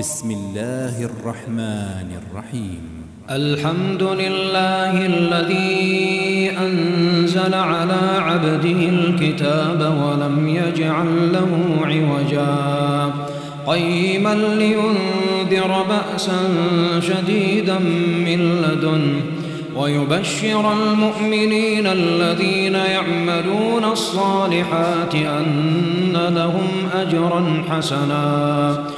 بسم الله الرحمن الرحيم. الحمد لله الذي أنزل على عبده الكتاب ولم يجعل له عوجا. قيما لينذر بأسا شديدا من لدن ويبشر المؤمنين الذين يعملون الصالحات أن لهم أجرا حسنا.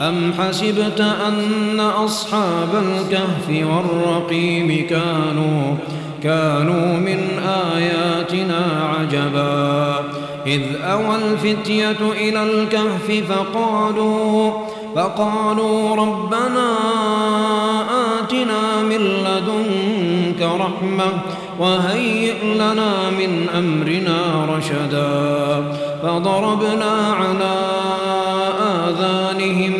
أم حسبت أن أصحاب الكهف والرقيم كانوا كانوا من آياتنا عجبا؟ إذ أوى الفتية إلى الكهف فقالوا فقالوا ربنا آتنا من لدنك رحمة وهيئ لنا من أمرنا رشدا. فضربنا على آذانهم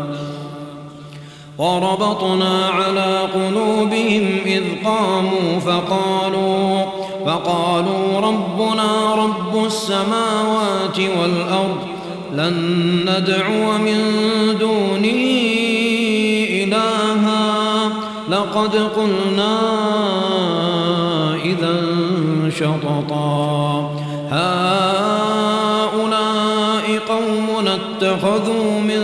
وربطنا على قلوبهم إذ قاموا فقالوا فقالوا ربنا رب السماوات والأرض لن ندعو من دونه إلها. لقد قلنا إذا شططا. هؤلاء قوم اتخذوا من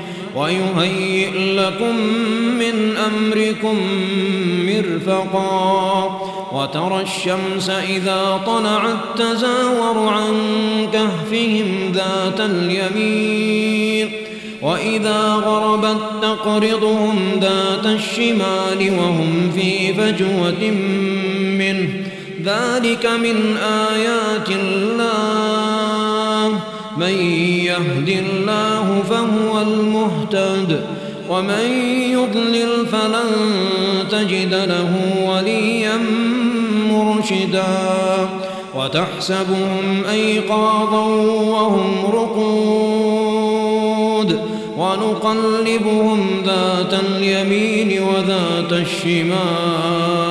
ويهيئ لكم من أمركم مرفقا وترى الشمس إذا طلعت تزاور عن كهفهم ذات اليمين وإذا غربت تقرضهم ذات الشمال وهم في فجوة منه ذلك من آيات الله من يهد الله فهو المهتد ومن يضلل فلن تجد له وليا مرشدا. وتحسبهم أيقاظا وهم رقود ونقلبهم ذات اليمين وذات الشمال.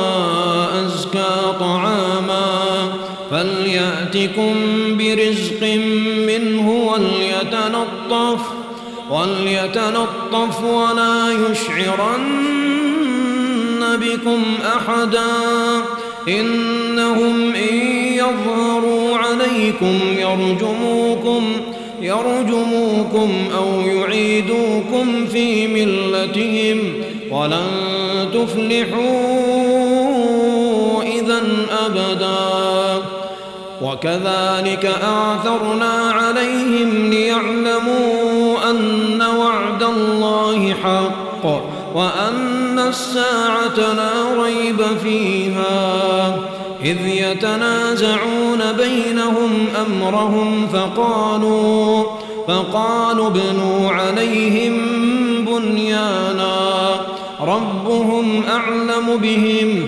فليأتكم برزق منه وليتنطف وليتنطف ولا يشعرن بكم أحدا. إنهم إن يظهروا عليكم يرجموكم يرجموكم أو يعيدوكم في ملتهم ولن تفلحوا إذا أبدا. وكذلك أعثرنا عليهم ليعلموا أن وعد الله حق وأن الساعة لا ريب فيها إذ يتنازعون بينهم أمرهم فقالوا فقالوا ابنوا عليهم بنيانا ربهم أعلم بهم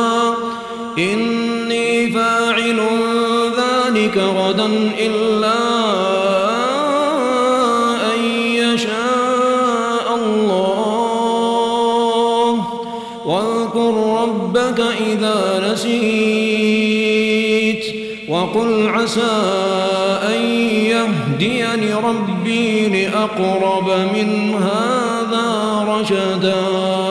إني فاعل ذلك غدا إلا أن يشاء الله. واذكر ربك إذا نسيت وقل عسى أن يهديني ربي لأقرب من هذا رشدا.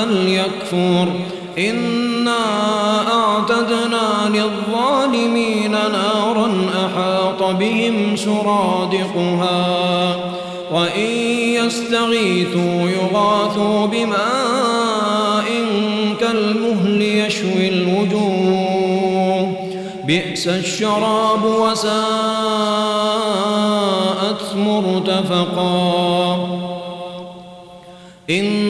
فليكفر. إنا أعتدنا للظالمين نارا أحاط بهم سرادقها. وإن يستغيثوا يغاثوا بماء كالمهل يشوي الوجوه. بئس الشراب وساءت مرتفقا. إن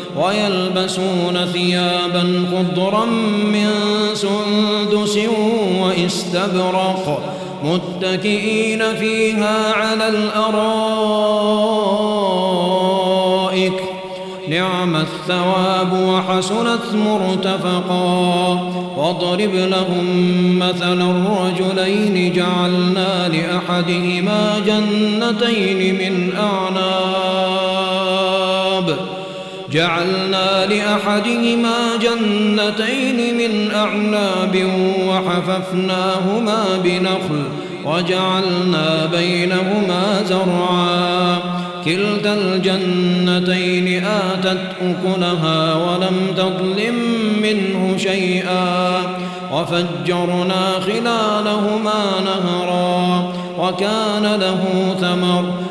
ويلبسون ثيابا خضرا من سندس واستبرق متكئين فيها على الأرائك. نعم الثواب وحسنت مرتفقا. واضرب لهم مثلا الرجلين. جعلنا لأحدهما جنتين من أعناب جعلنا لأحدهما جنتين من أعناب وحففناهما بنخل وجعلنا بينهما زرعا. كلتا الجنتين آتت أكلها ولم تظلم منه شيئا. وفجرنا خلالهما نهرا. وكان له ثمر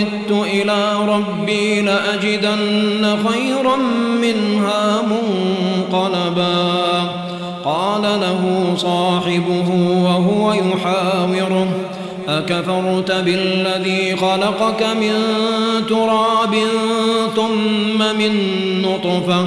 رددت إلى ربي لأجدن خيرا منها منقلبا. قال له صاحبه وهو يحاوره أكفرت بالذي خلقك من تراب ثم من نطفة؟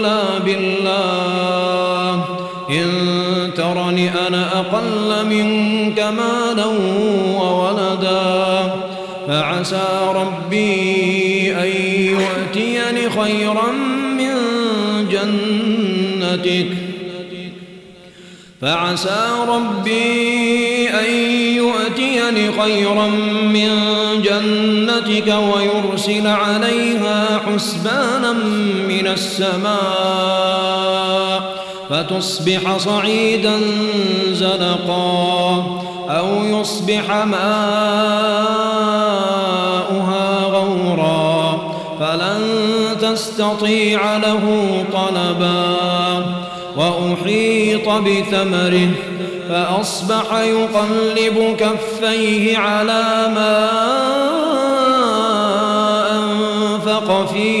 منك مالا وولدا فعسى ربي أن يؤتيني خيرا من جنتك. فعسى ربي أن يؤتيني خيرا من جنتك ويرسل عليها حسبانا من السماء. فتصبح صعيدا زلقا أو يصبح ماؤها غورا فلن تستطيع له طلبا وأحيط بثمره فأصبح يقلب كفيه على ما أنفق فيها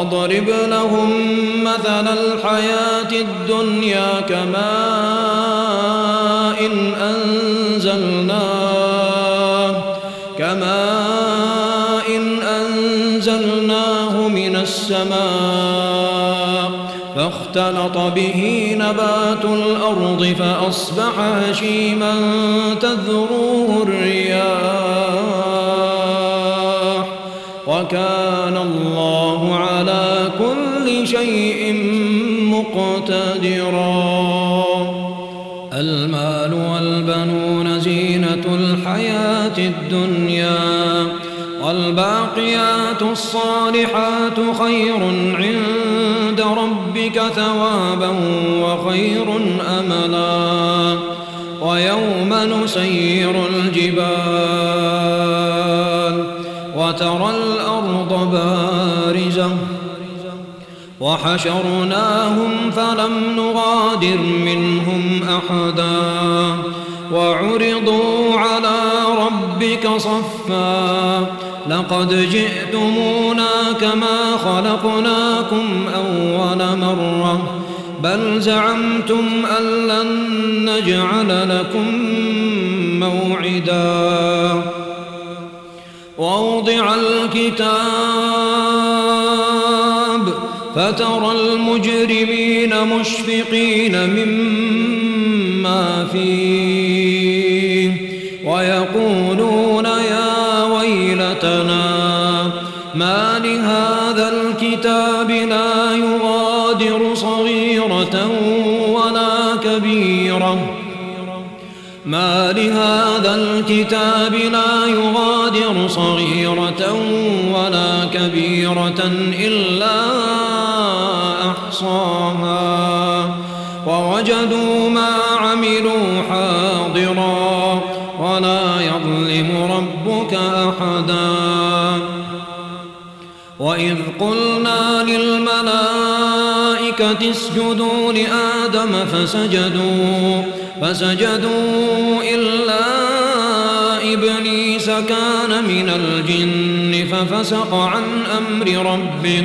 واضرب لهم مثل الحياة الدنيا كماء إن أنزلناه كماء إن أنزلناه من السماء. فاختلط به نبات الأرض فأصبح هشيما تذروه الرياح. وكان الله على شيء مقتدرا. المال والبنون زينة الحياة الدنيا والباقيات الصالحات خير عند ربك ثوابا وخير أملا. ويوم نسير الجبال وترى الأرض بارزة. وحشرناهم فلم نغادر منهم أحدا وعرضوا على ربك صفا لقد جئتمونا كما خلقناكم أول مرة بل زعمتم أن لن نجعل لكم موعدا ووضع الكتاب فترى المجرمين مشفقين مما فيه ويقولون يا ويلتنا ما لهذا الكتاب لا يغادر صغيرة ولا كبيرة. ما لهذا الكتاب لا يغادر صغيرة ولا كبيرة إلا أحصاها ووجدوا ما عملوا حاضرا ولا يظلم ربك أحدا. وإذ قلنا للملائكة اسجدوا لآدم فسجدوا فسجدوا إلا إبليس كان من الجن ففسق عن أمر ربه.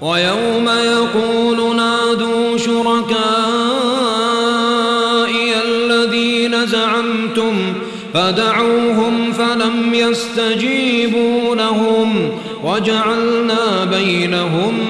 ويوم يقول نادوا شركائي الذين زعمتم فدعوهم فلم يستجيبوا لهم وجعلنا بينهم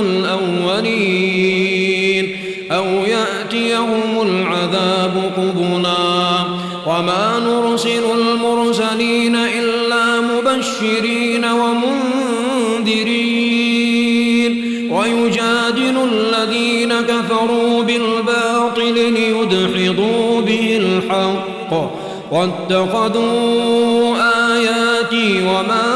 الأولين أو يأتيهم العذاب قبلا وما نرسل المرسلين إلا مبشرين ومنذرين. ويجادل الذين كفروا بالباطل ليدحضوا به الحق. واتخذوا آياتي وما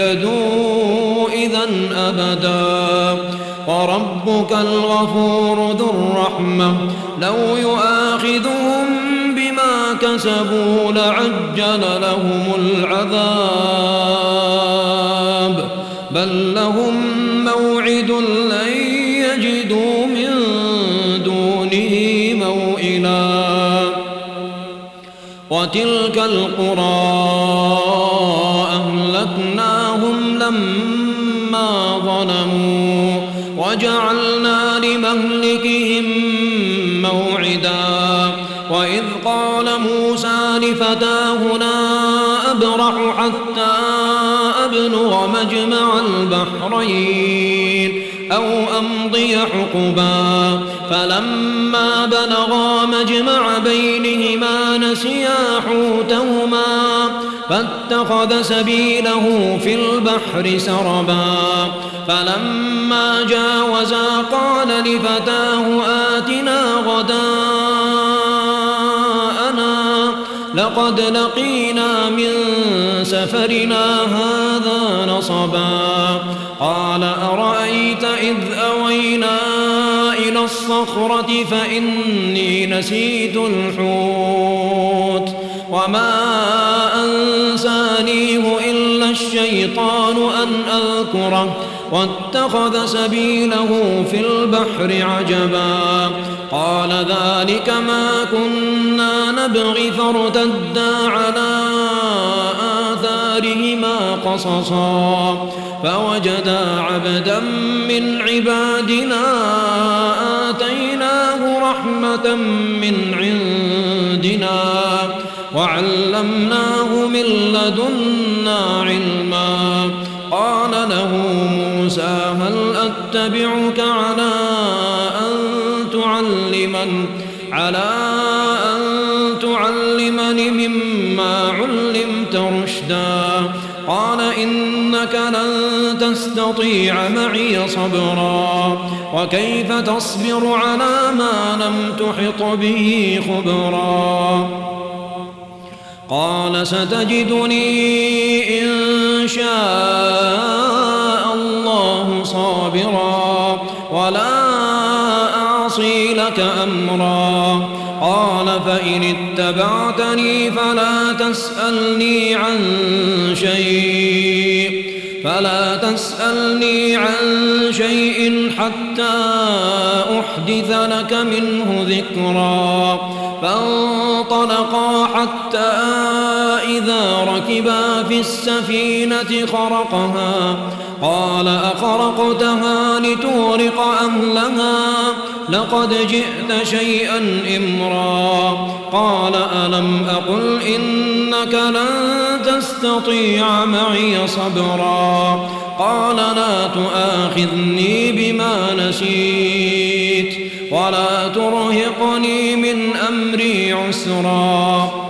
يهتدوا إذا أبدا. وربك الغفور ذو الرحمة. لو يؤاخذهم بما كسبوا لعجل لهم العذاب. بل لهم موعد لن يجدوا من دونه موئلا. وتلك القرى أهلكناهم لما ظلموا وجعلنا لمهلكهم موعدا وإذ قال موسى لفتاه لا أبرح حتى أبلغ مجمع البحرين أو أمضي حقبا فلما بلغا مجمع بينهما نسيا حوتهما فاتخذ سبيله في البحر سربا فلما جاوزا قال لفتاه آتنا غداءنا لقد لقينا من سفرنا هذا نصبا. قال أرأيت إذ أوينا إلى الصخرة فإني نسيت الحوت وما أنسانيه إلا الشيطان أن أذكره واتخذ سبيله في البحر عجبا. قال ذلك ما كنا نبغي فارتدا على آثارهما قصصا. فوجدا عبدا من عبادنا آتيناه رحمة من عندنا. وعلمناه من لدنا علما. قال له موسى هل أتبعك على أن تعلمن؟ على أن تعلمني مما علمت رشدا. قال إنك لن تستطيع معي صبرا. وكيف تصبر على ما لم تحط به خبرا؟ قال ستجدني إن شاء الله صابرا ولا أعصي لك أمرا. قال فإن اتبعتني فلا تسألني عن شيء فلا تسألني عن شيء حتى أحدث لك منه ذكرا. فانطلقا حتى إذا ركبا في السفينة خرقها. قال أخرقتها لتورق أهلها؟ لقد جئت شيئا إمرا. قال ألم أقل إنك لن تستطيع معي صبرا؟ قال لا تؤاخذني بما نسيت ولا ترهقني من أمري عسرا.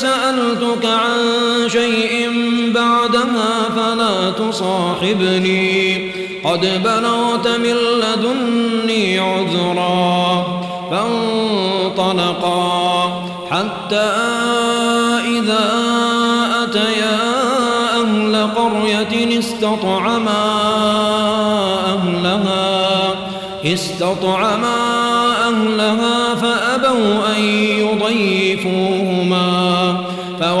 سألتك عن شيء بعدها فلا تصاحبني. قد بلغت من لدني عذرا فانطلقا حتى إذا أتيا أهل قرية استطعما أهلها استطعما أهلها فأبوا أن يضيفوهما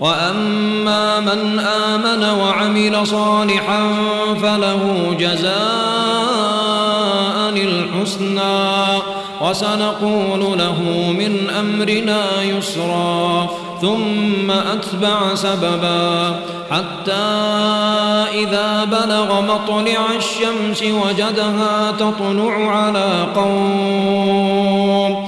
وأما من آمن وعمل صالحا فله جزاء الحسنى وسنقول له من أمرنا يسرا ثم أتبع سببا حتى إذا بلغ مطلع الشمس وجدها تطلع على قوم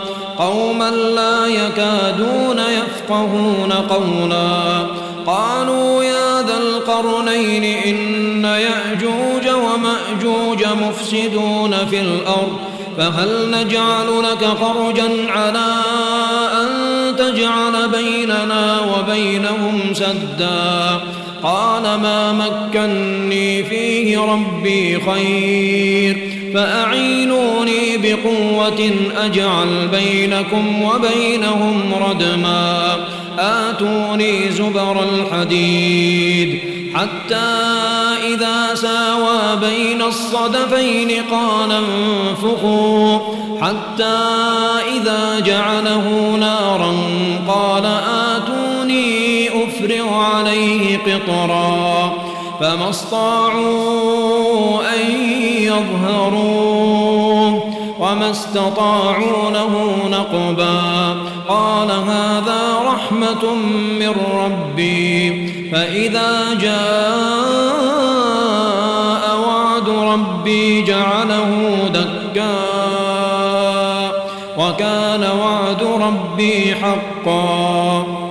قوما لا يكادون يفقهون قولا. قالوا يا ذا القرنين إن يأجوج ومأجوج مفسدون في الأرض فهل نجعل لك خرجا على أن تجعل بيننا وبينهم سدا؟ قال ما مكني فيه ربي خير بقوة أجعل بينكم وبينهم ردما. آتوني زبر الحديد. حتى إذا ساوى بين الصدفين قال انفخوا. حتى إذا جعله نارا قال آتوني أفرغ عليه قطرا. فما استطاعوا أن يظهروه وما استطاعوا له نقبا. قال هذا رحمة من ربي. فإذا جاء وعد ربي جعله دكا. وكان وعد ربي حقا.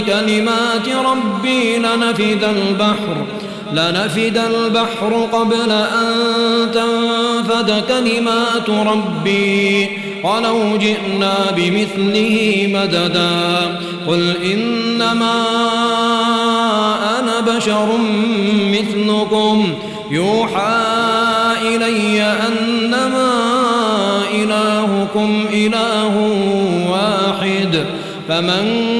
لكلمات ربي لنفد البحر لنفد البحر قبل أن تنفد كلمات ربي. ولو جئنا بمثله مددا قل إنما أنا بشر مثلكم. يوحى إلي أنما إلهكم إله واحد فمن